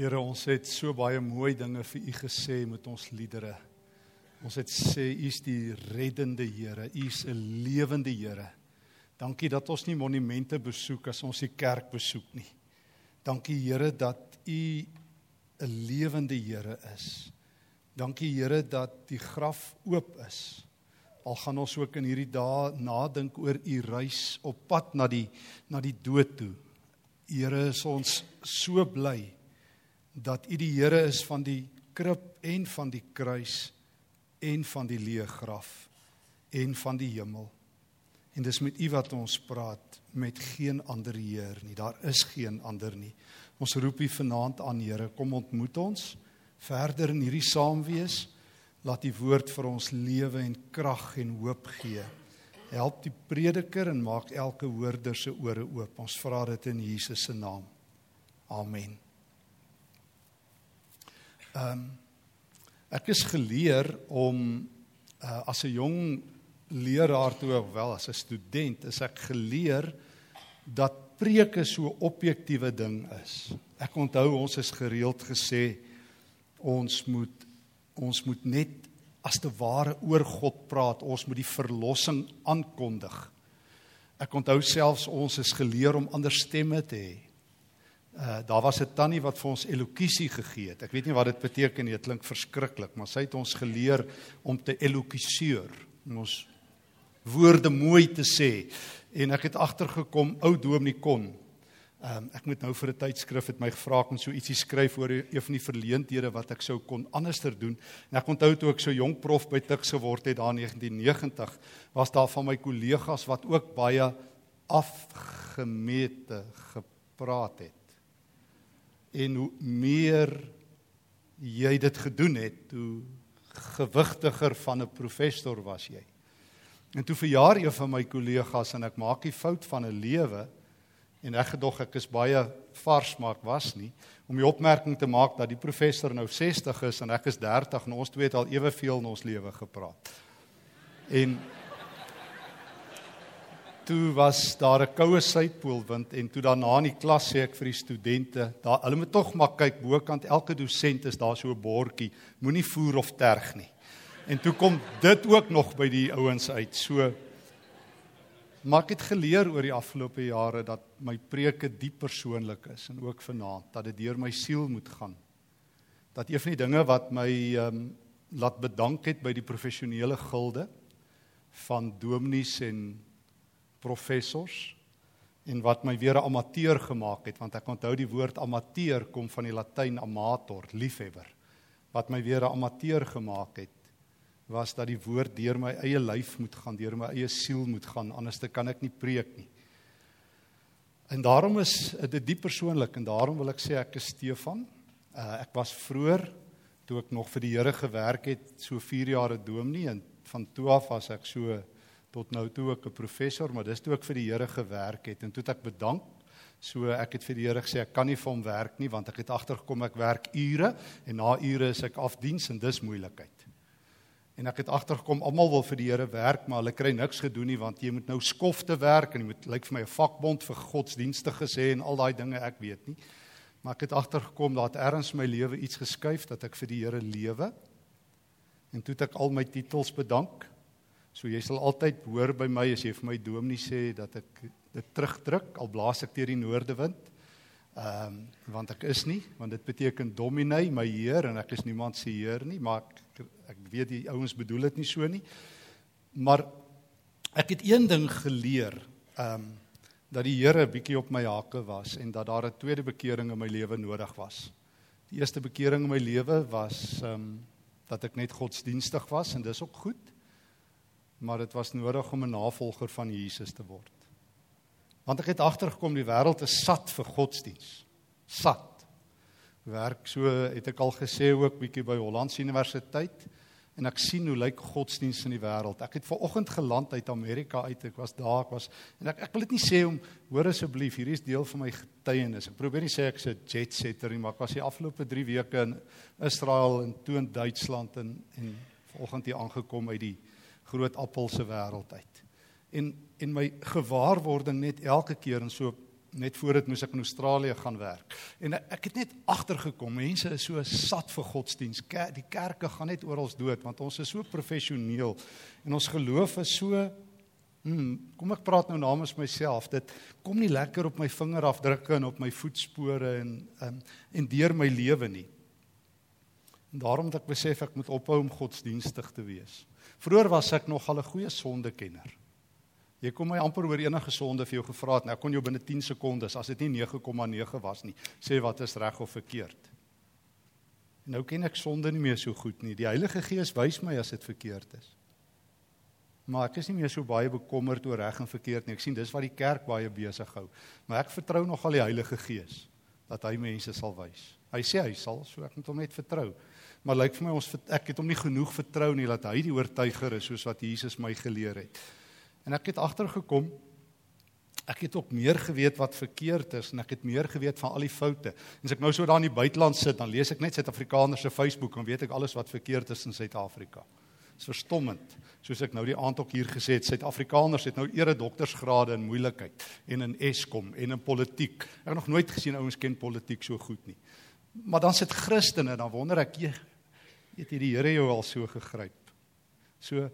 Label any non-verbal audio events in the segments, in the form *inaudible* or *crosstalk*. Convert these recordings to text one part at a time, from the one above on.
Here, ons het so baie mooi dinge vir U gesê met ons liedere. Ons het sê U is die reddende Here, U is 'n lewende Here. Dankie dat ons nie monumente besoek as ons die kerk besoek nie. Dankie Here dat U 'n lewende Here is. Dankie Here dat die graf oop is. Al gaan ons ook in hierdie dae nadink oor U reis op pad na die na die dood toe. Here ons so bly dat U die Here is van die krib en van die kruis en van die leë graf en van die hemel. En dis met U wat ons praat met geen ander Heer nie. Daar is geen ander nie. Ons roep U vanaand aan Here, kom ontmoet ons verder in hierdie saamwees. Laat U woord vir ons lewe en krag en hoop gee. Help die prediker en maak elke hoorder se ore oop. Ons vra dit in Jesus se naam. Amen. Ehm um, ek is geleer om uh, as 'n jong leraar toe wel as 'n student is ek geleer dat preke so objektiewe ding is. Ek onthou ons is gereeld gesê ons moet ons moet net as te ware oor God praat, ons moet die verlossing aankondig. Ek onthou selfs ons is geleer om ander stemme te hê. Uh daar was 'n tannie wat vir ons elokusie gegee het. Ek weet nie wat dit beteken nie. Dit klink verskriklik, maar sy het ons geleer om te elokuseer, om ons woorde mooi te sê. En ek het agtergekom ou dominee kon. Um ek moet nou vir 'n tydskrif het my gevra om so ietsie skryf oor een van die verleenthede wat ek sou kon anderster doen. En ek onthou toe ek so jonk prof by Tuks geword het daar in 1990, was daar van my kollegas wat ook baie afgemete gepraat het en hoe meer jy dit gedoen het, hoe gewigtiger van 'n professor was jy. En toe verjaar een van my kollegas en ek maak die fout van 'n lewe en ek gedog ek is baie vars maar ek was nie om die opmerking te maak dat die professor nou 60 is en ek is 30 en ons twee het al eweveel in ons lewe gepraat. En toe was daar 'n koue suidpoolwind en toe daarna in die klas sê ek vir die studente, daar hulle moet tog maar kyk bokant elke dosent is daar so 'n bordjie, moenie voer of terg nie. En toe kom dit ook nog by die ouens uit. So maar ek het geleer oor die afgelope jare dat my preke diep persoonlik is en ook vanaand dat dit deur my siel moet gaan. Dat een van die dinge wat my ehm um, laat bedank het by die professionele gilde van dominees en professors en wat my weer 'n amateur gemaak het want ek onthou die woord amateur kom van die latyn amator liefhebber. Wat my weer 'n amateur gemaak het was dat die woord deur my eie lyf moet gaan deur my eie siel moet gaan anders te kan ek nie preek nie. En daarom is dit diep persoonlik en daarom wil ek sê ek is Stefan. Uh, ek was vroeër toe ek nog vir die Here gewerk het so 4 jaar 'n dominee en van toe af was ek so tot nou toe ook 'n professor, maar dis toe ek vir die Here gewerk het en toe ek bedank. So ek het vir die Here gesê ek kan nie vir hom werk nie want ek het agtergekom ek werk ure en na ure is ek afdiens en dis moeilikheid. En ek het agtergekom almal wil vir die Here werk, maar hulle kry niks gedoen nie want jy moet nou skofte werk en jy moet lyk vir my 'n vakbond vir godsdienstige sê en al daai dinge ek weet nie. Maar ek het agtergekom dat erns my lewe iets geskuif dat ek vir die Here lewe. En toe het ek al my titels bedank So jy sal altyd hoor by my as jy vir my dominee sê dat ek dit terugdruk al blaas ek deur die noorde wind. Ehm um, want ek is nie, want dit beteken dominee, my heer en ek is niemand se heer nie, maar ek, ek weet die ouens bedoel dit nie so nie. Maar ek het een ding geleer, ehm um, dat die Here bietjie op my hake was en dat daar 'n tweede bekering in my lewe nodig was. Die eerste bekering in my lewe was ehm um, dat ek net godsdienstig was en dis ook goed maar dit was nodig om 'n navolger van Jesus te word. Want ek het agtergekom die wêreld is sat vir godsdiens. Sat. Werk so het ek al gesê ook bietjie by Hollandse Universiteit en ek sien hoe lyk godsdiens in die wêreld. Ek het ver oggend geland uit Amerika uit. Ek was daar, ek was en ek ek wil dit nie sê om hoor asseblief, hierdie is deel van my getuienis. Ek probeer nie sê ek is 'n jet setter nie, maar ek was die afgelope 3 weke in Israel en toe in Duitsland en en vanoggend hier aangekom uit die groot appel se wêreld uit. En en my gewaarwording net elke keer in so net voor dit moes ek in Australië gaan werk. En ek het net agtergekom, mense is so sat vir godsdiens. Die kerke gaan net oral dood want ons is so professioneel en ons geloof is so hmm, kom ek praat nou namens myself. Dit kom nie lekker op my vingerafdrukke en op my voetspore en um, en deur my lewe nie. En daarom dat ek besef ek moet ophou om godsdienstig te wees. Vroeger was ek nog al 'n goeie sondekenner. Jy kom my amper oor enige sonde vir jou gevra het. Nou kon jy binne 10 sekondes as dit nie 9,9 was nie, sê wat is reg of verkeerd. En nou ken ek sonde nie meer so goed nie. Die Heilige Gees wys my as dit verkeerd is. Maar ek is nie meer so baie bekommerd oor reg en verkeerd nie. Ek sien dis wat die kerk baie besig hou. Maar ek vertrou nogal die Heilige Gees dat hy mense sal wys. Hy sê hy sal, so ek moet hom net vertrou. Maar lyk vir my ons ek het hom nie genoeg vertrou nie dat hy die oortuiger is soos wat Jesus my geleer het. En ek het agtergekom ek het ook meer geweet wat verkeerd is en ek het meer geweet van al die foute. En as ek nou so daar in die buiteland sit, dan lees ek net Suid-Afrikaners se Facebook en weet ek alles wat verkeerd is in Suid-Afrika. Dit is verstommend. Soos ek nou die aand ook hier gesê het, Suid-Afrikaners het nou ere doktorsgrade in moeilikheid en in Eskom en in politiek. Ek het nog nooit gesien ouens ken politiek so goed nie. Maar dan sit Christene, dan wonder ek, jy het hierdie Here jou al so gegryp. So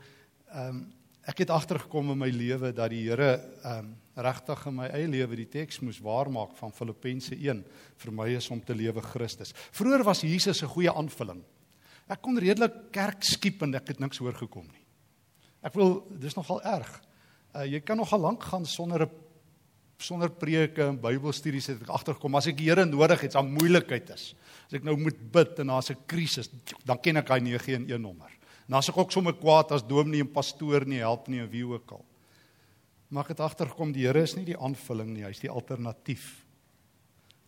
ehm um, ek het agtergekom in my lewe dat die Here ehm um, regtig in my eie lewe die teks moes waarmaak van Filippense 1 vir my is om te lewe Christus. Vroeger was Jesus 'n goeie aanvulling. Ek kon redelik kerk skiep en ek het niks hoor gekom nie. Ek wil dis nogal erg. Uh, jy kan nogal lank gaan sonder 'n sonder preke en Bybelstudies het ek agtergekom as ek die Here nodig het, as moeilikheid is. As ek nou moet bid en daar's 'n krisis, dan ken ek hy 911 nommer. En as ek ook sommer kwaad as dominee en pastoor nie help nie en wie ook al. Maar ek het agtergekom die Here is nie die aanvulling nie, hy's die alternatief.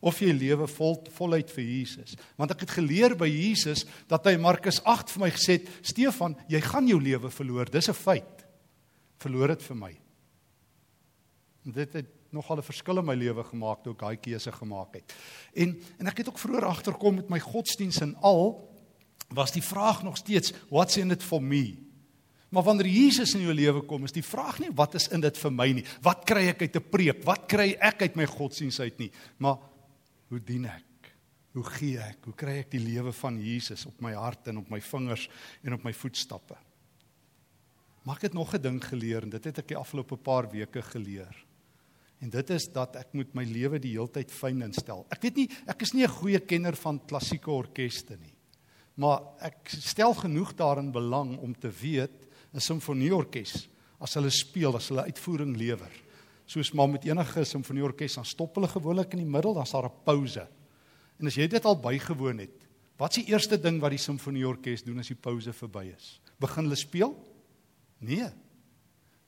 Of jy lewe vol voluit vir Jesus. Want ek het geleer by Jesus dat hy Markus 8 vir my gesê het, Stefan, jy gaan jou lewe verloor. Dis 'n feit. Verloor dit vir my. En dit het nogal 'n verskil in my lewe gemaak toe ek daai keuse gemaak het. En en ek het ook vroeër agterkom met my godsdiens en al was die vraag nog steeds what's in it for me? Maar wanneer Jesus in jou lewe kom, is die vraag nie wat is in dit vir my nie. Wat kry ek uit 'n preek? Wat kry ek uit my godsdiens uit nie? Maar hoe dien ek? Hoe gee ek? Hoe kry ek die lewe van Jesus op my hart en op my vingers en op my voetstappe? Maar ek het nog 'n ding geleer en dit het ek die afgelope paar weke geleer. En dit is dat ek moet my lewe die heeltyd fyn instel. Ek weet nie, ek is nie 'n goeie kenner van klassieke orkeste nie. Maar ek stel genoeg daarin belang om te weet 'n simfonieorkes as hulle speel, as hulle uitvoering lewer. Soos maar met enige simfonieorkes dan stop hulle gewoonlik in die middel, dan's daar 'n pouse. En as jy dit al bygewoon het, wat is die eerste ding wat die simfonieorkes doen as die pouse verby is? Begin hulle speel? Nee.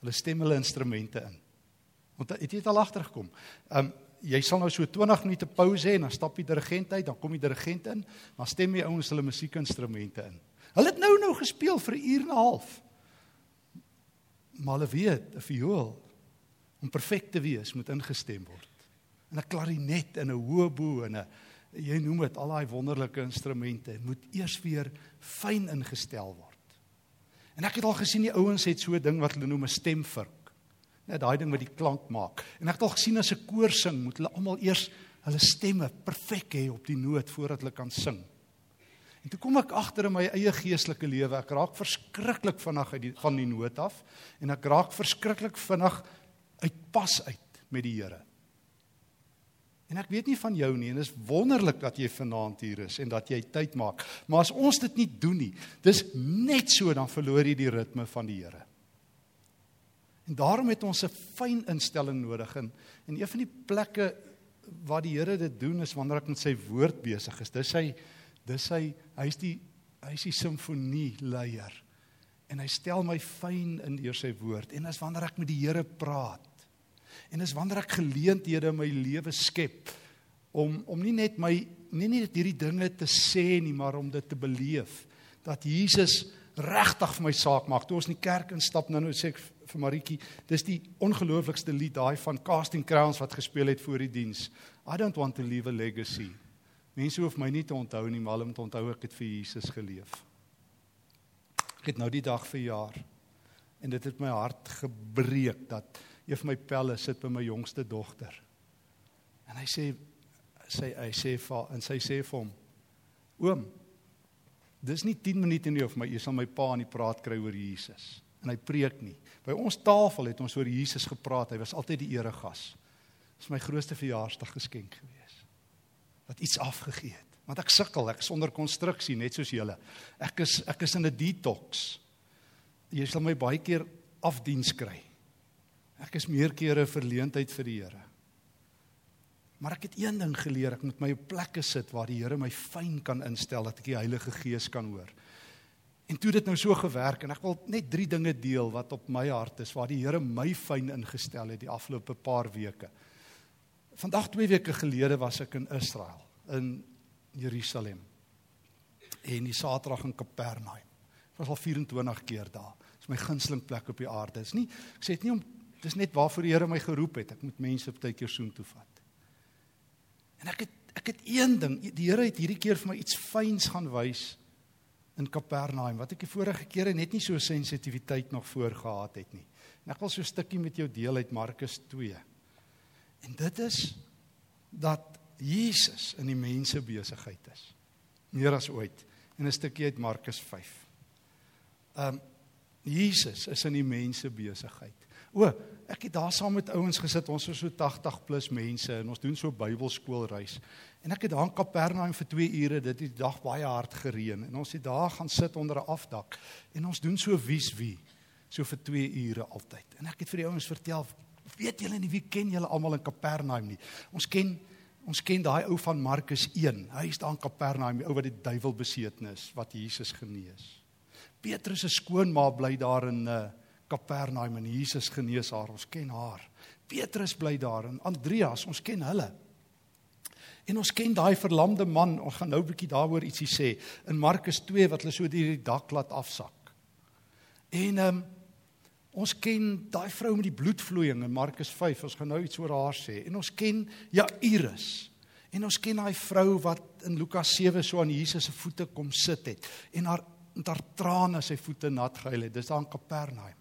Hulle stem hulle instrumente in. Want het jy dit al agtergekom? Um jy sal nou so 20 minute pouse hê en dan stap die dirigent uit, dan kom die dirigent in, dan stem die ouens hulle musiekinstrumente in. Hulle het nou nou gespeel vir 'n uur en 'n half. Maar hulle weet, 'n viool om perfek te wees moet ingestem word. En 'n klarinet en 'n hoëbo en 'n jy noem dit al daai wonderlike instrumente moet eers weer fyn ingestel word. En ek het al gesien die ouens het so 'n ding wat hulle noem 'n stemvurk. Net daai ding wat die klank maak. En ek het al gesien as 'n koor sing, moet hulle almal eers hulle stemme perfek hê op die noot voordat hulle kan sing. En toe kom ek agter in my eie geestelike lewe, ek raak verskriklik vinnig uit die van die noot af en ek raak verskriklik vinnig uit pas uit met die Here. En ek weet nie van jou nie en dit is wonderlik dat jy vanaand hier is en dat jy tyd maak. Maar as ons dit nie doen nie, dis net so dan verloor jy die ritme van die Here. En daarom het ons 'n fyn instelling nodig in en een van die plekke waar die Here dit doen is wanneer ek met sy woord besig is. Dis hy dis hy hy's die hy's die simfonie leier. En hy stel my fyn in deur sy woord en as wanneer ek met die Here praat. En as wanneer ek geleenthede in my lewe skep om om nie net my nie net hierdie dinge te sê nie, maar om dit te beleef dat Jesus regtig vir my saak maak. Toe ons in die kerk instap nou nou sê ek vir Maritjie, dis die ongelooflikste lied daai van Casting Crowns wat gespeel het voor die diens. I don't want to leave a legacy. Mense hoef my nie te onthou nie, maar hulle moet onthou ek het vir Jesus geleef. Ek het nou die dag verjaar en dit het my hart gebreek dat van my pelle sit by my jongste dogter. En hy sê sy hy sê vir en sy sê vir hom: "Oom, dis nie 10 minute nie of my jy sal my pa aan die praat kry oor Jesus." En hy preek nie. By ons tafel het ons oor Jesus gepraat. Hy was altyd die eregas. Dis my grootste verjaarsdag geskenk gewees. Wat iets afgegee het. Want ek sukkel, ek is onder konstruksie net soos julle. Ek is ek is in 'n detox. Jy sal my baie keer afdiens kry. Ek is meer kere verleentheid vir die Here. Maar ek het een ding geleer, ek moet my op plekke sit waar die Here my fyn kan instel dat ek die Heilige Gees kan hoor. En toe dit nou so gewerk en ek wil net drie dinge deel wat op my hart is waar die Here my fyn ingestel het die afgelope paar weke. Vandag 2 weke gelede was ek in Israel, in Jerusalem. En die Saterdag in Kapernaum. Ek was al 24 keer daar. Dit is my gunsteling plek op die aarde. Dit is nie ek sê dit nie om dis net waarvoor die Here my geroep het. Ek moet mense baie keer soontoe vat. En ek het ek het een ding, die Here het hierdie keer vir my iets fyns gaan wys in Kapernaum wat ek die vorige kere net nie so sensitiwiteit nog voor gehad het nie. En ek wil so 'n stukkie met jou deel uit Markus 2. En dit is dat Jesus in die mense besigheid is. Meer as ooit. En 'n stukkie uit Markus 5. Um Jesus is in die mense besigheid. O, ek het daar saam met ouens gesit. Ons is so 80 plus mense en ons doen so Bybelskoolreis. En ek het daar in Kapernaum vir 2 ure dit die dag baie hard gereën en ons het daar gaan sit onder 'n afdak en ons doen so wies wie so vir 2 ure altyd. En ek het vir die ouens vertel, weet julle nie wie ken julle almal in Kapernaum nie. Ons ken ons ken daai ou van Markus 1. Hy is daar in Kapernaum, die ou wat die duiwel besetenis wat Jesus genees. Petrus se skoonma bly daar in uh, Kapernaum en Jesus genees haar. Ons ken haar. Petrus bly daar en Andreas, ons ken hulle. En ons ken daai verlamde man. Ons gaan nou 'n bietjie daaroor ietsie sê in Markus 2 wat hulle so deur die dak laat afsak. En ehm um, ons ken daai vrou met die bloedvloeiing in Markus 5. Ons gaan nou iets oor haar sê. En ons ken Jairus. En ons ken daai vrou wat in Lukas 7 so aan Jesus se voete kom sit het en haar met haar trane sy voete nat gehuil het. Dis daar in Kapernaum.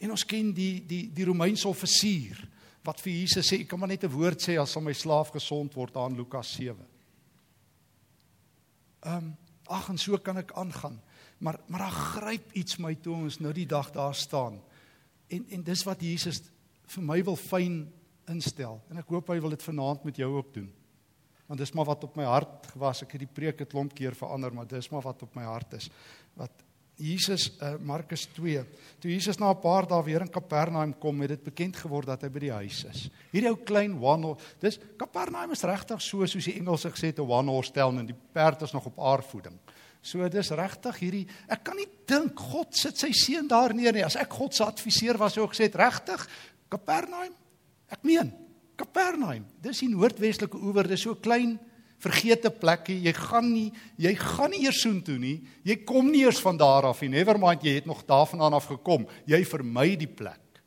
En ons ken die die die Romeinse offisier wat vir Jesus sê ek kan maar net 'n woord sê as hom my slaaf gesond word aan Lukas 7. Ehm um, ag en so kan ek aangaan. Maar maar daar gryp iets my toe ons nou die dag daar staan. En en dis wat Jesus vir my wil fyn instel en ek hoop hy wil dit vanaand met jou ook doen. Want dis maar wat op my hart gewas. Ek het die preek 'n klomp keer verander, maar dis maar wat op my hart is. Wat Jesus uh, Markus 2. Toe Jesus na 'n paar dae weer in Kapernaum kom, het dit bekend geword dat hy by die huis is. Hierdie ou klein one dis Kapernaum is regtig so soos die Engelse gesê het 'n one horse town en die perd is nog op aardvoeding. So dis regtig hierdie ek kan nie dink God sit sy seun daar neer nie. As ek God se adviseur was sou ek gesê regtig Kapernaum. Ek meen Kapernaum. Dis die noordwestelike oewer, dis so klein vergete plekkie. Jy gaan nie jy gaan nie eers soontoe nie. Jy kom nie eers van daar af nie. Nevermind jy het nog daarvandaan af gekom. Jy vermy die plek.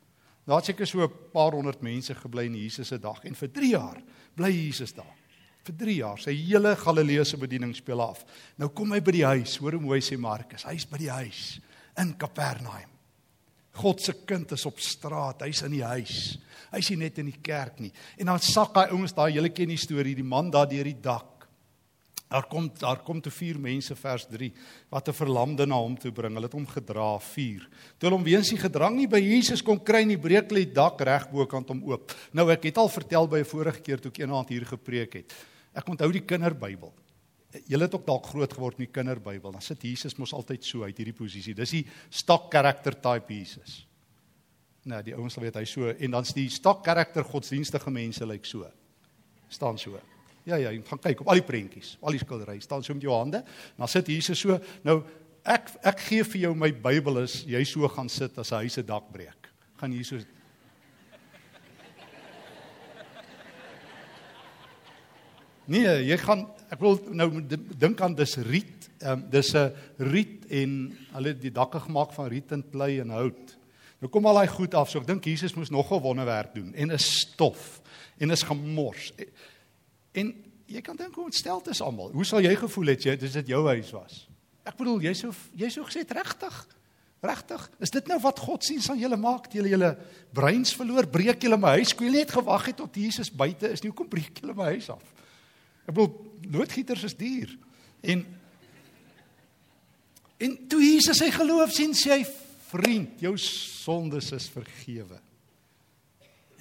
Daar het seker so 'n paar honderd mense gebly in Jesus se dag en vir 3 jaar bly Jesus daar. Vir 3 jaar. Sy hele Galileese bediening speel af. Nou kom hy by die huis. Hoor hoe mooi sê Markus. Hy's by die huis in Kapernaum. God se kind is op straat, hy's in die huis. Hy's nie net in die kerk nie. En dan sak daai ouens daai hele ken die storie, die man daar deur die dak. Daar kom daar kom te vier mense vers 3 wat 'n verlamde na hom toe bring. Hulle het hom gedra vier. Toe hulle hom weens die gedrang nie by Jesus kon kry nie, breek hulle die dak reg bokant hom oop. Nou ek het al vertel by 'n vorige keer toe ek eendag hier gepreek het. Ek onthou die kinderbybel. Julle het ook dalk groot geword met die kinderbybel. Dan sit Jesus mos altyd so uit hierdie posisie. Dis die stock character type Jesus. Nou, die ouens sal weet hy so en dan's die stock character godsdienstige mense lyk like so. staan so. Ja ja, gaan kyk op al die prentjies, al die skilderye, staan so met jou hande. Dan sit Jesus so. Nou ek ek gee vir jou my Bybel is jy so gaan sit as 'n huis se dak breek. Gaan so Nee, jy gaan ek wil nou dink aan dis riet. Ehm um, dis 'n riet en hulle het die dakke gemaak van riet en klei en hout. Nou kom al daai goed af. So ek dink Jesus moes nog 'n wonderwerk doen en 'n stof en is gemors. En jy kan dink hoe ontstel is almal. Hoe sal jy gevoel het jy dis dit jou huis was? Ek bedoel jy sou jy sou gesê regtig. Regtig? Is dit nou wat God sien aan julle maak? Julle julle breins verloor, breek julle my huis. Skool net gewag het tot Jesus buite is nie. Hoekom breek julle my huis af? Ek bedoel, loodgieters is duur. En en toe Jesus sy geloof sien, sê hy, "Vriend, jou sondes is vergewe."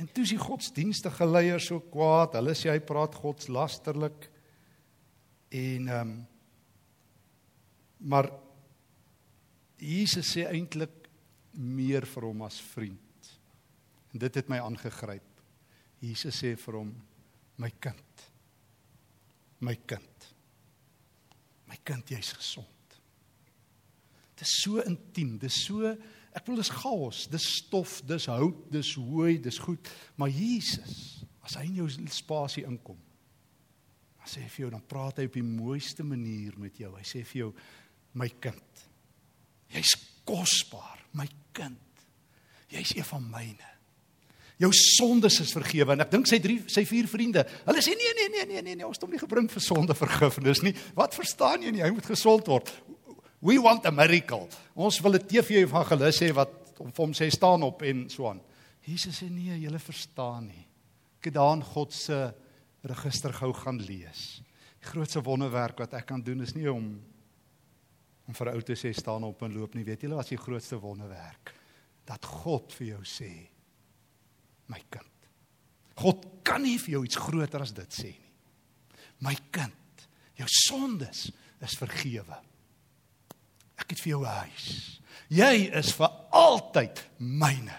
En toe is die godsdienstige leiers so kwaad. Hulle sê hy praat godslasterlik. En ehm um, maar Jesus sê eintlik meer vir hom as vriend. En dit het my aangegryp. Jesus sê vir hom: "My kind. My kind. My kind, jy's gesond." Dit is so intiem, dit is so ek wil dis chaos, dis stof, dis hout, dis hooi, dis goed, maar Jesus, as hy in jou spasie inkom, dan sê hy vir jou, dan praat hy op die mooiste manier met jou. Hy sê vir jou: "My kind." Jy's kosbaar, my kind. Jy's een van myne. Jou sondes is vergewe en ek dink sy drie sy vier vriende, hulle sê nee nee nee nee nee nee, ons het hom nie gebring vir sonde vergifnis nie. Wat verstaan jy nie? Hy moet gesond word. We want a miracle. Ons wil 'n TV evangelis hê wat om vir hom sê staan op en so aan. Jesus sê nee, julle verstaan nie. Ek het daan God se register gou gaan lees. Die grootste wonderwerk wat ek kan doen is nie om om vir ou te sê staan op en loop nie. Weet julle wat die grootste wonderwerk? Dat God vir jou sê my kind. God kan nie vir jou iets groter as dit sê nie. My kind, jou sondes is vergewe. Ek het vir jou 'n huis. Jy is vir altyd myne.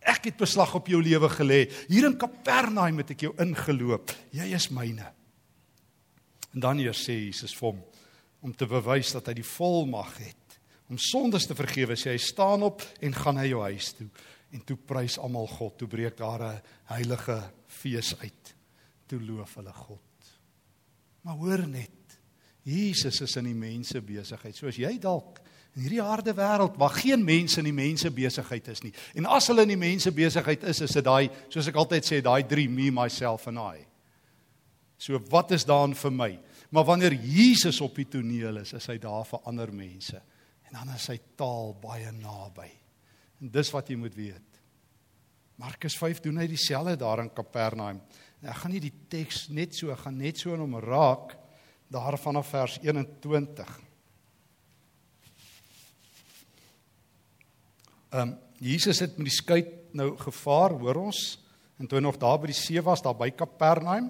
Ek het beslag op jou lewe gelê. Hier in Kapernaum het ek jou ingeloop. Jy is myne. En dan hier sê Jesus vir hom, om te bewys dat hy die volmag het om sondes te vergewe. Sê hy staan op en gaan hy jou huis toe. En toe prys almal God. Toe breek daar 'n heilige fees uit. Toe loof hulle God. Maar hoor net. Jesus is in die mense besigheid. Soos jy dalk in hierdie harde wêreld waar geen mense in die mense besigheid is nie. En as hulle in die mense besigheid is, is dit daai soos ek altyd sê, daai drie me myself and I. So wat is daan vir my? Maar wanneer Jesus op die toneel is, is hy daar vir ander mense. En dan is sy taal baie naby. En dis wat jy moet weet. Markus 5 doen hy dieselfde daar in Kapernaum. En ek gaan nie die teks net so gaan net so in hom raak daar vanaf vers 21. Ehm um, Jesus het met die skuit nou gevaar, hoor ons, en toe nog daar by die see was, daar by Kapernaum,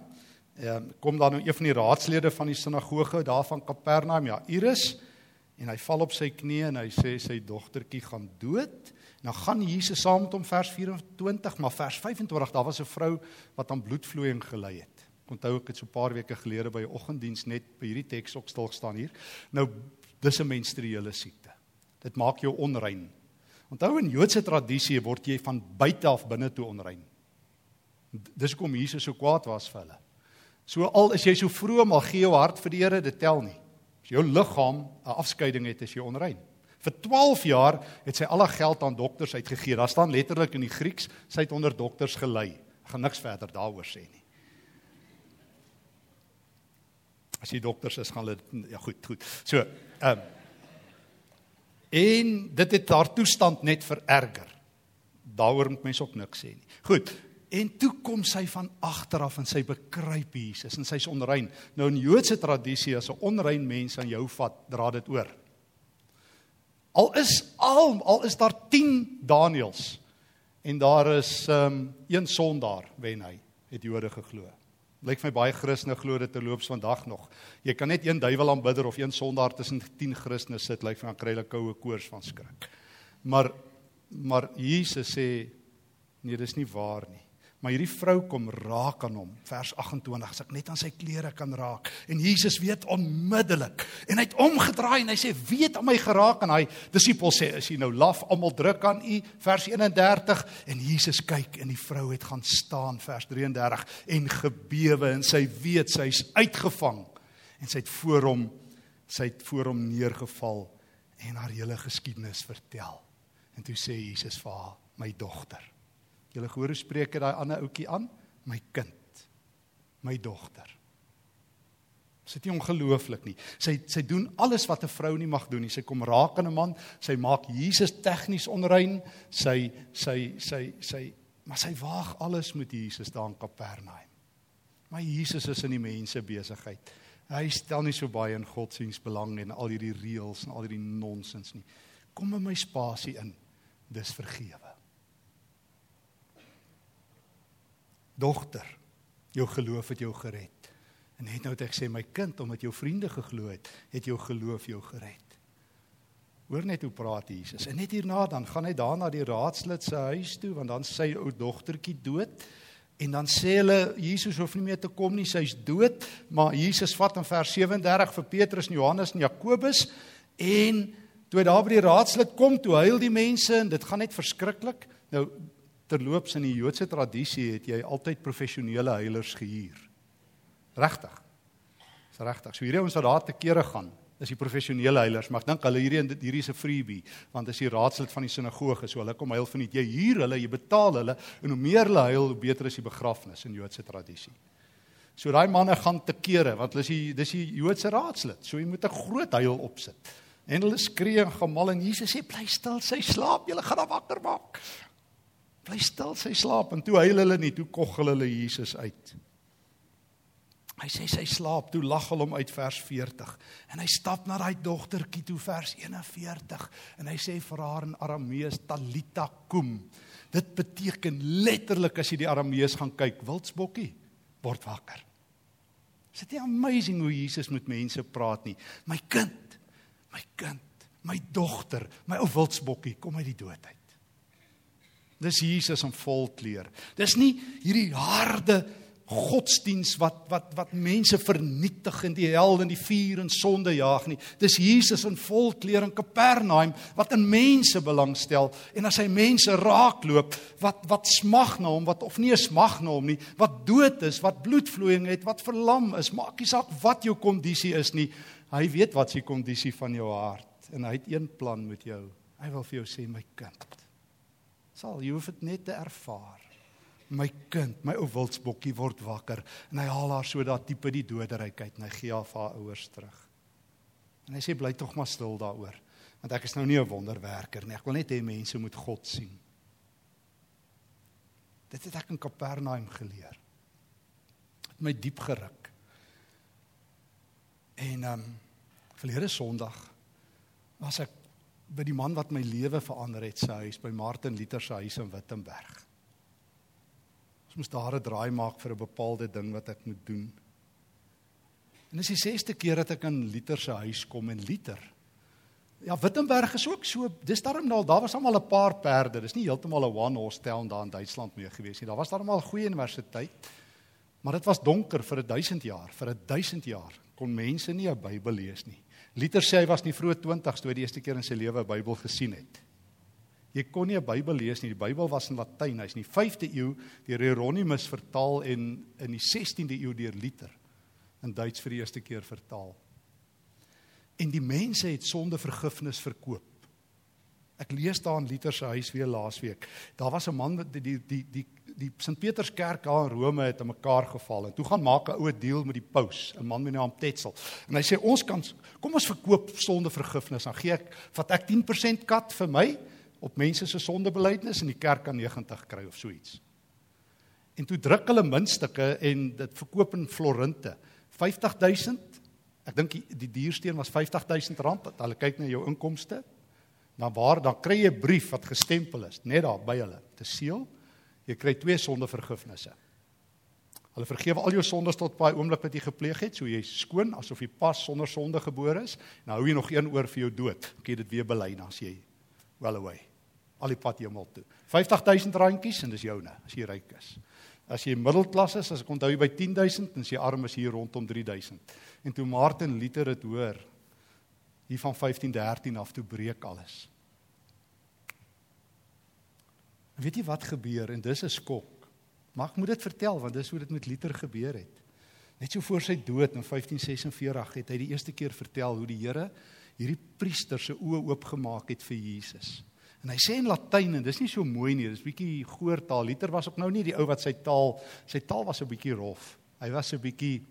Ehm um, kom dan nou een van die raadslede van die sinagoge daar van Kapernaum, ja, Iris, en hy val op sy knie en hy sê sy dogtertjie gaan dood. Nou gaan Jesus saam met hom vers 24, maar vers 25 daar was 'n vrou wat aan bloedvloeiing gely het. Onthou ek het so 'n paar weke gelede by 'n oggenddiens net by hierdie teks ook stil gestaan hier. Nou dis 'n menstruele siekte. Dit maak jou onrein. Onthou in Joodse tradisie word jy van buite af binne toe onrein. Dis hoekom Jesus so kwaad was vir hulle. So al is jy so vroom al gee jou hart vir die Here, dit tel nie. As jou liggaam 'n afskeiding het, is jy onrein. Vir 12 jaar het sy al haar geld aan dokters uitgegee. Daar staan letterlik in die Grieks, sy het onder dokters gelei. Ek gaan niks verder daaroor sê nie. As jy dokters is, gaan hulle ja goed, goed. So, ehm um, en dit het haar toestand net vererger. Daaroor moet mense ook niks sê nie. Goed, En toe kom sy van agter af en sy bekruip Jesus en sy's onrein. Nou in Joodse tradisie as 'n onrein mens aan jou vat, dra dit oor. Al is al al is daar 10 Daniels en daar is um een sondaar wen hy, het Jode geglo. Lyk my baie Christene glo dit terloops vandag nog. Jy kan net een duiwel aanbidder of een sondaar tussen 10 Christene sit, lyk vir 'n kryle koue koors van skrik. Maar maar Jesus sê nee, dis nie waar nie. Maar hierdie vrou kom raak aan hom. Vers 28, as ek net aan sy klere kan raak. En Jesus weet onmiddellik. En hy het omgedraai en hy sê, "Wie het aan my geraak?" En hy disipel sê, "Is jy nou laf? Almal druk aan u." Vers 31 en Jesus kyk en die vrou het gaan staan vers 33 en gebewe en sy weet sy's uitgevang en sy het voor hom sy het voor hom neergeval en haar hele geskiedenis vertel. En toe sê Jesus vir haar, "My dogter, Julle gehoor spreek hy daai ander ouetjie aan? My kind. My dogter. Sy is nie ongelooflik nie. Sy sy doen alles wat 'n vrou nie mag doen nie. Sy kom raak aan 'n man, sy maak Jesus tegnies onrein, sy sy sy sy maar sy waag alles met Jesus daar in Kapernaum. Maar Jesus is in die mense besigheid. Hy stel nie so baie in godsdiens belang en al hierdie reëls en al hierdie nonsens nie. Kom in my spasie in. Dis vergewe. Dogter, jou geloof het jou gered. En net nou het ek sê my kind omdat jou vriende geglo het, het jou geloof jou gered. Hoor net hoe praat Jesus. En net hierna dan gaan hy daar na die raadslid se huis toe want dan sy ou dogtertjie dood. En dan sê hulle Jesus hoef nie meer te kom nie, sy's dood, maar Jesus vat in vers 37 vir Petrus en Johannes en Jakobus en toe daar by die raadslid kom, toe huil die mense en dit gaan net verskriklik. Nou terloops in die Joodse tradisie het jy altyd professionele huilers gehuur. Regtig. Dis regtig. So hierdie ouens wat daar te kere gaan, is die professionele huilers, maar ek dink hulle hierdie hierdie is 'n freebie, want as die raadslid van die sinagoge, so hulle kom huil van nie jy huur hulle, jy betaal hulle en hoe meer hulle huil, hoe beter is die begrafnis in Joodse tradisie. So daai manne gaan te kere, want hulle is die dis die Joodse raadslid. So jy moet 'n groot huil opsit. En hulle skree en gemal en Jesus sê bly stil, sy slaap, julle gaan haar wakker maak. Bly stil, sy slaap en toe huil hulle nie, toe koggel hulle Jesus uit. Hy sê sy slaap, toe lag hulle hom uit vers 40. En hy stap na daai dogtertjie toe vers 41 en hy sê vir haar in Aramees Talita kum. Dit beteken letterlik as jy die Aramees gaan kyk, wildsbokkie word wakker. Is dit nie amazing hoe Jesus met mense praat nie? My kind, my kind, my dogter, my ou wildsbokkie, kom uit die dood uit. Dis Jesus in volkleur. Dis nie hierdie harde godsdiens wat wat wat mense vernietig in die hel en die vuur en sonde jaag nie. Dis Jesus in volkleur in Kapernaum wat in mense belangstel en as hy mense raakloop wat wat smag na hom wat of nie smag na hom nie, wat dood is, wat bloedvloeiing het, wat verlam is, maak nie saak wat jou kondisie is nie. Hy weet wat se kondisie van jou hart en hy het een plan met jou. Hy wil vir jou sê my kind. Sal jy hoef dit net te ervaar my kind, my ou wildsbokkie word wakker en hy haal haar so daar diep in die doderyk uit en hy gee haar haar ouers terug. En hy sê bly tog maar stil daaroor want ek is nou nie 'n wonderwerker nie. Ek wil net hê mense moet God sien. Dit het ek in Kapernaum geleer. Het my diep geruk. En ehm um, verlede Sondag was ek by die man wat my lewe verander het se huis by Martin Luther se huis in Wittenberg moes daar 'n draai maak vir 'n bepaalde ding wat ek moet doen. En dis die 6ste keer dat ek in Liter se huis kom en Liter. Ja, Wittenberg is ook so, dis daarom nou, daar was almal 'n paar perde. Dis nie heeltemal 'n one town daar in Duitsland mee gewees nie. Daar was daarom al 'n goeie universiteit. Maar dit was donker vir 1000 jaar. Vir 1000 jaar kon mense nie 'n Bybel lees nie. Liter sê hy was nie vroeg 20s toe hy die eerste keer in sy lewe 'n Bybel gesien het. Jy kon nie 'n Bybel lees nie. Die Bybel was in Latyn. Hy's in die 5de eeu deur Hieronymus vertaal en in die 16de eeu deur Luther in Duits vir die eerste keer vertaal. En die mense het sonde vergifnis verkoop. Ek lees daar in Luther se huis weer laasweek. Daar was 'n man wat die die die die, die Sint Peterskerk daar in Rome het aan mekaar geval en toe gaan maak 'n ou deal met die paus, 'n man met die naam Tetzel. En hy sê ons kan kom ons verkoop sonde vergifnis. Dan gee ek vat ek 10% kat vir my op mense se sondebelydenis en die kerk kan 90 kry of so iets. En toe druk hulle muntstukke en dit verkoop in florinte. 50000. Ek dink die, die diersteen was 50000 rand. Hulle kyk na jou inkomste. Dan waar dan kry jy 'n brief wat gestempel is net daar by hulle. Te seël. Jy kry twee sondevergifnisse. Hulle vergewe al jou sondes tot by oomblik wat jy gepleeg het, so jy skoon asof jy pas sonder sonde gebore is. Nou hou jy nog een oor vir jou dood. Ek het dit weer bely dan as jy well away. Al die pad hemel toe. 50000 randjies en dis joune as jy ryk is. As jy middelklas is, as ek onthou jy by 10000 en as jy arm is hier rondom 3000. En toe Martin Luther dit hoor, hier van 1513 af toe breek alles. En weet jy wat gebeur en dis 'n skok. Ek moet dit vertel want dis hoe dit met Luther gebeur het. Net so voor sy dood in 1546 het hy die eerste keer vertel hoe die Here hierdie priester se oë oopgemaak het vir Jesus. En hy sê in Latyn en dis nie so mooi nie, dis bietjie goortaal. Liter was ook nou nie die ou wat sy taal, sy taal was 'n bietjie rof. Hy was 'n bietjie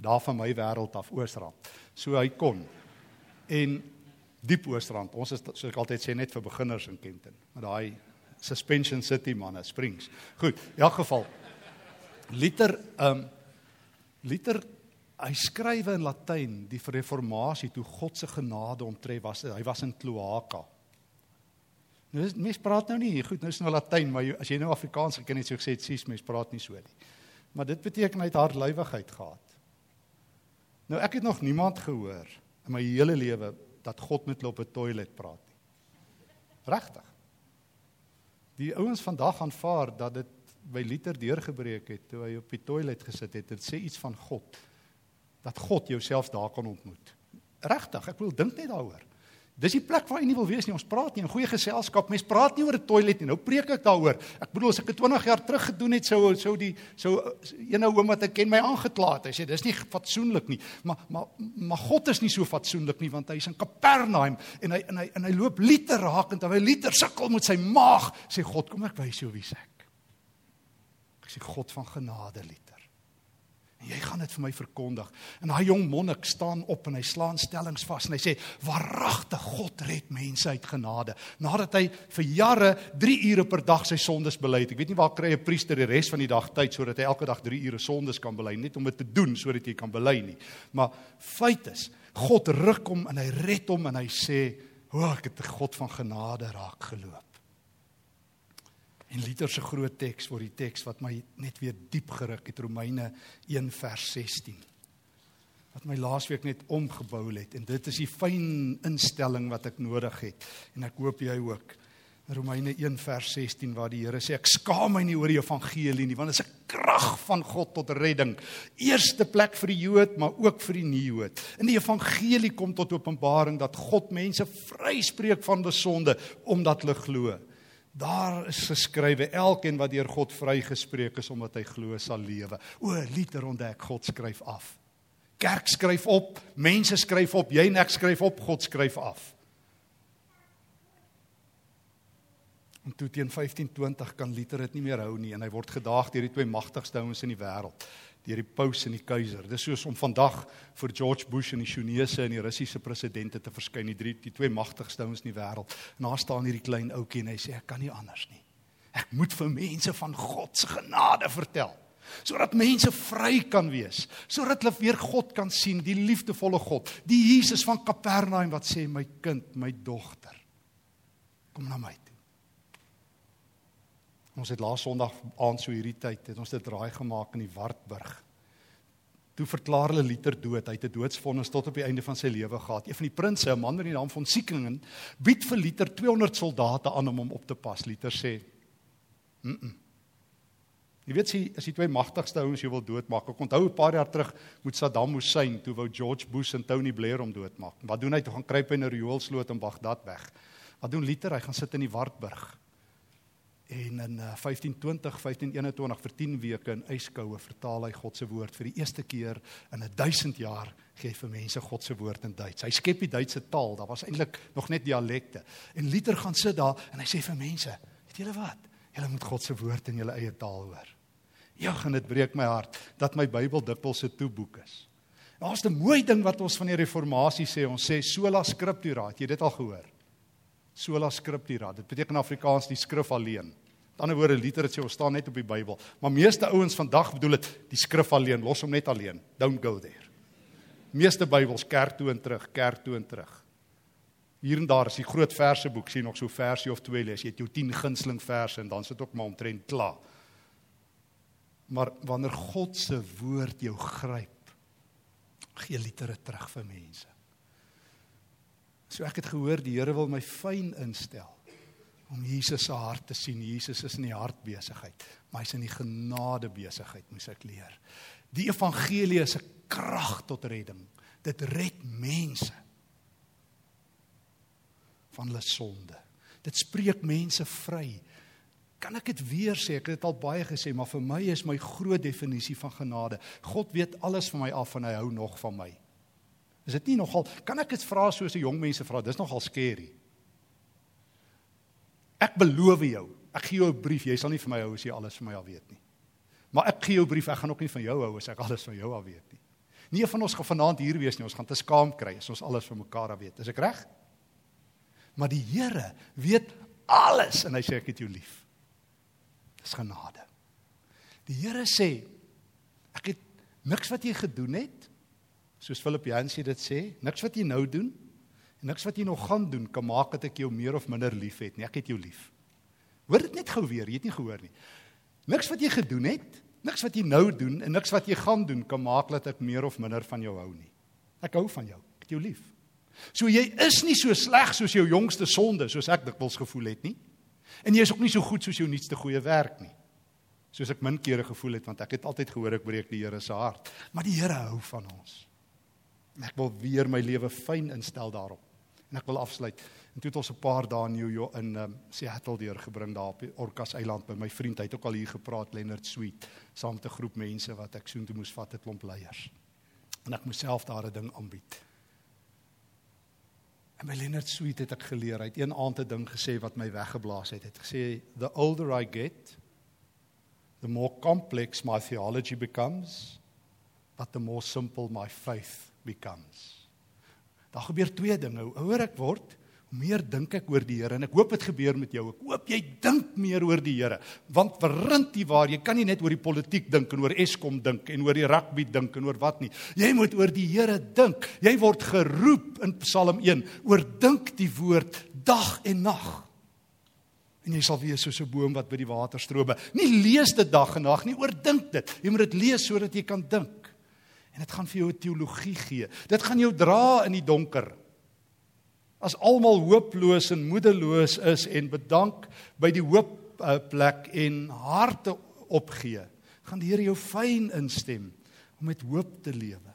daar van my wêreld af Oosrand. So hy kon. En diep Oosrand. Ons is soos ek altyd sê net vir beginners in Kenton. Maar daai Suspension City manne, Springs. Goed, in elk geval Liter ehm um, Liter hy skryf in Latyn die reformatie toe God se genade omtref was. Hy was in Kloaka. Nou mens praat nou nie goed, nou is nou Latyn, maar as jy nou Afrikaans geken het, so gesê het sies mens praat nie so nie. Maar dit beteken hy het hardlywigheid gehad. Nou ek het nog niemand gehoor in my hele lewe dat God met hulle op 'n toilet praat nie. Regtig. Die ouens vandag aanvaar dat dit by liter deurgebreek het toe hy op die toilet gesit het. Dit sê iets van God. Dat God jouself daar kan ontmoet. Regtig, ek wil dink net daaroor. Dis die plek waar jy nie wil wees nie. Ons praat nie in goeie geselskap. Mens praat nie oor 'n toilet nie. Nou preek ek daaroor. Ek bedoel as ek dit 20 jaar terug gedoen het, sou sou die sou een ou oom wat ek ken my aangekla het. Hy sê dis nie fatsoenlik nie. Maar maar maar God is nie so fatsoenlik nie want hy's in Kapernaum en hy en hy en hy loop liter raak en terwyl liter sukkel met sy maag, sê God, kom ek wys jou wie ek. Ek sê God van genade liter. En jy gaan dit vir my verkondig. En daai jong monnik staan op en hy slaan stellings vas en hy sê: "Waaragtig God red mense uit genade." Nadat hy vir jare 3 ure per dag sy sondes bely het. Ek weet nie waar kry 'n priester die res van die dag tyd sodat hy elke dag 3 ure sondes kan bely net om dit te doen sodat jy kan bely nie. Maar feit is, God ruk hom en hy red hom en hy sê: "O, ek het 'n God van genade raak geloop." En Luther se groot teks word die teks wat my net weer diep geruk het Romeine 1 vers 16. Wat my laasweek net omgebou het en dit is die fyn instelling wat ek nodig het en ek hoop jy ook. Romeine 1 vers 16 waar die Here sê ek skaam my nie oor die evangelie nie want dit is 'n krag van God tot redding. Eerste plek vir die Jood maar ook vir die nie-Jood. In die evangelie kom tot openbaring dat God mense vryspreek van besonde omdat hulle glo. Daar is geskrywe elkeen wat deur God vrygespreek is omdat hy glo sal lewe. O, liter ontdek God skryf af. Kerk skryf op, mense skryf op, jy en ek skryf op, God skryf af. En toe teen 1520 kan liter dit nie meer hou nie en hy word gedaag deur die twee magtigste ouens in die wêreld deur die paus en die keiser. Dis soos om vandag vir George Bush en die Chinese en die Russiese presidente te verskyn, die drie die twee magtigste ouens in die wêreld. Na staan hierdie klein ouetjie en hy sê ek kan nie anders nie. Ek moet vir mense van God se genade vertel sodat mense vry kan wees, sodat hulle weer God kan sien, die liefdevolle God, die Jesus van Kapernaum wat sê my kind, my dogter, kom na my. Toe. Ons het laas Sondag aand so hierdie tyd het ons dit draai gemaak in die Wartburg. Toe verklaar hulle Liter dood. Hy het 'n doodsvonnis tot op die einde van sy lewe gehad. Een van die prinses, 'n man met die naam van Siekingen, bied vir Liter 200 soldate aan om hom op te pas. Liter sê: "Mm." -mm. Jy weet sy as die twee magtigste ouens jou wil doodmaak. Ek onthou 'n paar jaar terug met Saddam Hussein toe wou George Bush en Tony Blair hom doodmaak. Wat doen hy? Toe gaan kruip hy in 'n rioolsloot in Bagdad weg. Wat doen Liter? Hy gaan sit in die Wartburg. En in 1520, uh, 1521 vir 10 weke in yskoue vertaal hy God se woord vir die eerste keer in 'n 1000 jaar gee vir mense God se woord in Duits. Hy skep die Duitse taal. Daar was eintlik nog net dialekte. En Luther gaan sit daar en hy sê vir mense, weet julle wat? Julle moet God se woord in julle eie taal hoor. Ja, en dit breek my hart dat my Bybel dikwels 'n toeboek is. Daar's 'n mooi ding wat ons van die reformatie sê. Ons sê sola scriptura. Het jy dit al gehoor? Sola scriptura. Dit beteken in Afrikaans die skrif alleen. Met ander woorde, liter dit sê ons staan net op die Bybel. Maar meeste ouens vandag bedoel dit die skrif alleen, los hom net alleen. Don't go there. Meeste Bybels kerk toe en terug, kerk toe en terug. Hier en daar is die groot verseboek sien nog so versie of twee lees. Jy het jou 10 gunsteling verse en dan sit ook maar omtrent klaar. Maar wanneer God se woord jou gryp, gee litere terug vir mense. So ek het gehoor die Here wil my fyn instel om Jesus se hart te sien. Jesus is in die hartbesigheid, maar hy's in die genade besigheid, moet ek leer. Die evangelie is 'n krag tot redding. Dit red mense van hulle sonde. Dit spreek mense vry. Kan ek dit weer sê? Ek het dit al baie gesê, maar vir my is my groot definisie van genade. God weet alles van my af en hy hou nog van my. Is dit nie nogal kan ek dit vra soos 'n jong mense vra? Dis nogal skerry. Ek beloof jou, ek gee jou 'n brief, jy sal nie vir my hou as jy alles van my al weet nie. Maar ek gee jou 'n brief, ek gaan ook nie van jou hou as ek alles van jou al weet nie. Nie van ons gaan vanaand hier wees nie, ons gaan te skaam kry as ons alles van mekaar af weet. Is ek reg? Maar die Here weet alles en hy sê ek het jou lief. Dis genade. Die Here sê ek het niks wat jy gedoen het soos Philip Yancey dit sê, niks wat jy nou doen en niks wat jy nog gaan doen kan maak dat ek jou meer of minder liefhet nie. Ek het jou lief. Hoor dit net gou weer, jy het nie gehoor nie. Niks wat jy gedoen het, niks wat jy nou doen en niks wat jy gaan doen kan maak dat ek meer of minder van jou hou nie. Ek hou van jou. Ek het jou lief. So jy is nie so sleg soos jou jongste sonde, soos ek dikwels gevoel het nie. En jy is ook nie so goed soos jou nuutste goeie werk nie. Soos ek min kere gevoel het want ek het altyd gehoor ek breek die Here se hart, maar die Here hou van ons. En ek wil weer my lewe fyn instel daarop. En ek wil afsluit. En toe het ons 'n paar dae in New York in um, Seattle deurgebring daar op Orcas eiland by my vriend. Hy het ook al hier gepraat Leonard Sweet saam met 'n groep mense wat ek soontoe moes vat 'n klomp leiers. En ek myself daar 'n ding aanbied. En by Leonard Sweet het ek geleer. Hy het een aand 'n ding gesê wat my weggeblaas het. Hy het gesê the older I get the more complex my theology becomes but the more simple my faith becomes. Daar gebeur twee dinge. Hoe ouer ek word, hoe meer dink ek oor die Here en ek hoop dit gebeur met jou. Ek hoop jy dink meer oor die Here. Want verrint jy waar, jy kan nie net oor die politiek dink en oor Eskom dink en oor die rugby dink en oor wat nie. Jy moet oor die Here dink. Jy word geroep in Psalm 1, oordink die woord dag en nag. En jy sal wees soos 'n boom wat by die waterstrome. Nie lees dit dag en nag nie, oordink dit. Jy moet dit lees sodat jy kan dink. En dit gaan vir jou 'n teologie gee. Dit gaan jou dra in die donker. As almal hooploos en moedeloos is en bedank by die hoop uh, plek en harte opgee, gaan die Here jou fyn instem om met hoop te lewe.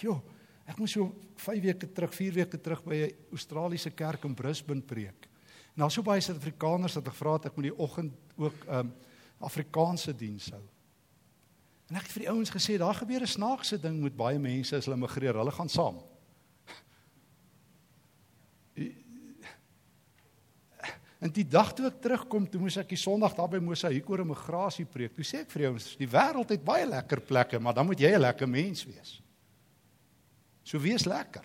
Jo, ek moes so 5 weke terug, 4 weke terug by 'n Australiese kerk in Brisbane preek. En daar so baie Suid-Afrikaners het gevra dat ek moet die oggend ook um Afrikaanse diens hou. En ek het vir die ouens gesê daar gebeur 'n snaakse ding met baie mense as hulle migreer, hulle gaan saam. *laughs* En die dag toe ek terugkom, toe moes ek die Sondag daar by Mosaïek oor immigrasie preek. Toe sê ek vir die ouens, die wêreld het baie lekker plekke, maar dan moet jy 'n lekker mens wees. So wees lekker.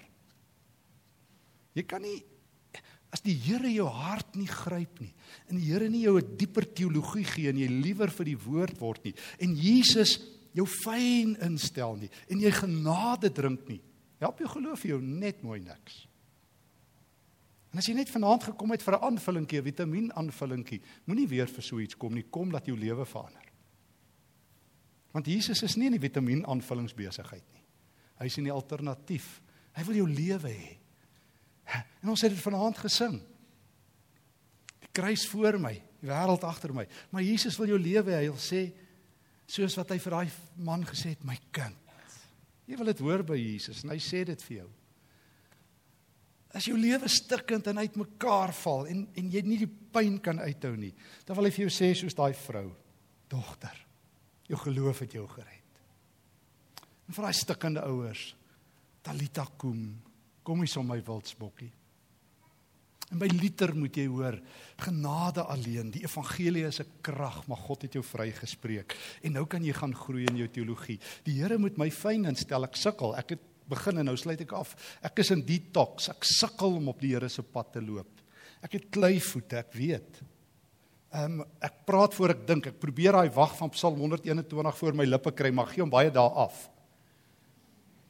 Jy kan nie as die Here jou hart nie gryp nie en die Here nie jou 'n dieper teologie gee en jy liewer vir die woord word nie en Jesus jou fyn instel nie en jy genade drink nie. Help jou geloof jou net mooi niks. En as jy net vanaand gekom het vir 'n aanvullingkie, vitamien aanvullingkie, moenie weer vir so iets kom nie, kom dat jou lewe verander. Want Jesus is nie in die vitamien aanvullingsbesigheid nie. Hy is in die alternatief. Hy wil jou lewe hê. En ons het dit vanaand gesing. Die kruis voor my, die wêreld agter my. Maar Jesus wil jou lewe hê. Hy wil sê soos wat hy vir daai man gesê het, my kind. Jy wil dit hoor by Jesus en hy sê dit vir jou. As jou lewe stikkend en uitmekaar val en en jy nie die pyn kan uithou nie, dan wil hy vir jou sê soos daai vrou, dogter, jou geloof het jou gered. En vir daai stikkende ouers, Talita kum, kom hier som my wildsbokkie. En by liter moet jy hoor, genade alleen, die evangelie is 'n krag, maar God het jou vrygespreek. En nou kan jy gaan groei in jou teologie. Die Here moet my fyn instel. Ek sukkel. Ek het begin en nou sluit ek af. Ek is in detox. Ek sukkel om op die Here se pad te loop. Ek het kleivoete, ek weet. Ehm um, ek praat voor ek dink. Ek probeer daai wag van Psalm 121 voor my lippe kry, maar gee hom baie dae af.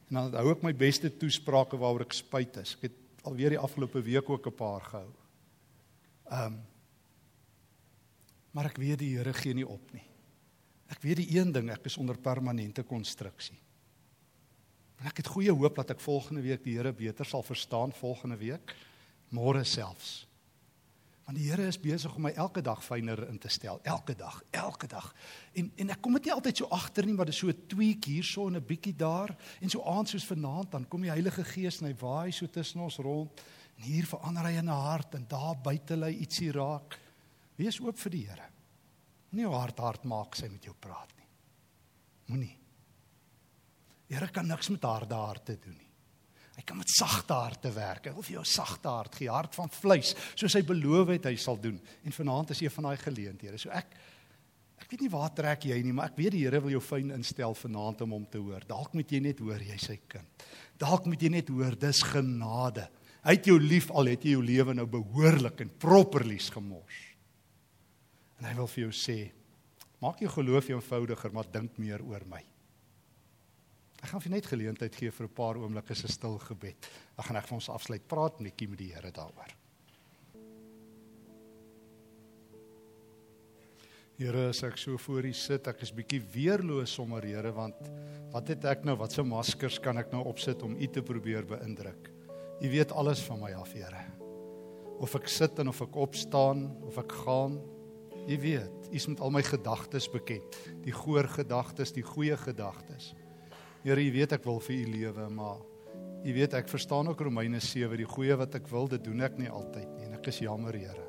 En dan hou ek my beste toesprake waaroor ek spyt is. Ek het alweer die afgelope week ook 'n paar gehou. Ehm um, Maar ek weet die Here gee nie op nie. Ek weet die een ding, ek is onder permanente konstruksie. En ek het goeie hoop dat ek volgende week die Here beter sal verstaan volgende week, môre selfs. Want die Here is besig om my elke dag fyner in te stel, elke dag, elke dag. En en ek kom dit nie altyd so agter nie, maar dit is so 'n tweak hierso en 'n bietjie daar en so aand soos vanaand dan kom die Heilige Gees en hy waai so tussen ons rond en hier verander hy in 'n hart en daar buite lê ietsie raak. Wees oop vir die Here. Nie jou hart hard maak sy met jou praat nie. Moenie. Die Here kan niks met harde harte doen nie. Hy kan met sagte harte werk. Hy wil vir jou sagte hart gee, hart van vleis, soos hy beloof het hy sal doen. En vanaand is een van daai geleenthede. So ek Ek weet nie waar trek jy nie, maar ek weet die Here wil jou fyn instel vanaand om hom te hoor. Dalk moet jy net hoor jy sy kind. Dalk moet jy net hoor dis genade. Hy het jou lief al het jy jou lewe nou behoorlik en properlies gemors. En hy wil vir jou sê, maak jou geloof eenvoudiger, maar dink meer oor my. Ek gaan vir net geleentheid gee vir 'n paar oomblikke se stil gebed. Dan gaan ek vir ons afsluit praat netjie met die Here daaroor. Here, as ek so voor U sit, ek is bietjie weerloos sommer, Here, want wat het ek nou, wat se maskers kan ek nou opsit om U te probeer beïndruk? U weet alles van my af, Here. Of ek sit en of ek opstaan, of ek gaan, U weet, U is met al my gedagtes bekend, die goeie gedagtes, die goeie gedagtes. Here, U weet ek wil vir U lewe, maar U weet ek verstaan ook Romeine 7, die goeie wat ek wil, dit doen ek nie altyd nie. En ek is jammer, Here.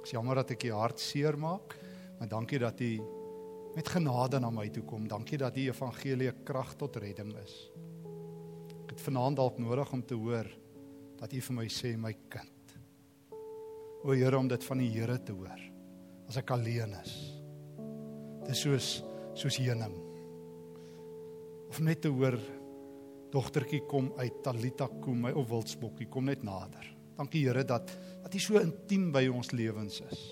Ek is jammer dat ek U hart seermaak, maar dankie dat U met genade na my toe kom. Dankie dat die evangelie krag tot redding is. Ek het vanaand dalk nodig om te hoor dat U vir my sê my kind. O Here om dit van die Here te hoor as ek alleen is. Dis soos soos heuning. Of net te hoor dogtertjie kom uit Talita kom my of wildsbokkie kom net nader. Dankie Here dat dat U so intiem by ons lewens is.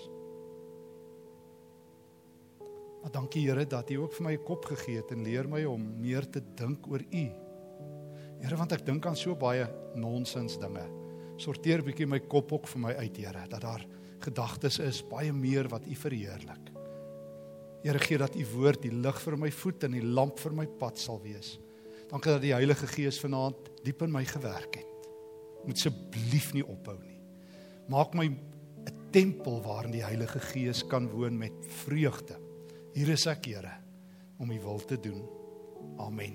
Maar dankie Here dat U ook vir my 'n kop gegee het en leer my om meer te dink oor U. Here want ek dink aan so baie nonsens dinge. Sorteer bietjie my kop ook vir my uit Here dat daar gedagtes is baie meer wat U verheerlik. Here gee dat U woord die lig vir my voet en die lamp vir my pad sal wees. Dankie dat die Heilige Gees vanaand diep in my gewerk het. Moet asseblief nie ophou nie. Maak my 'n tempel waarin die Heilige Gees kan woon met vreugde. Hier is ek, Here, om U wil te doen. Amen.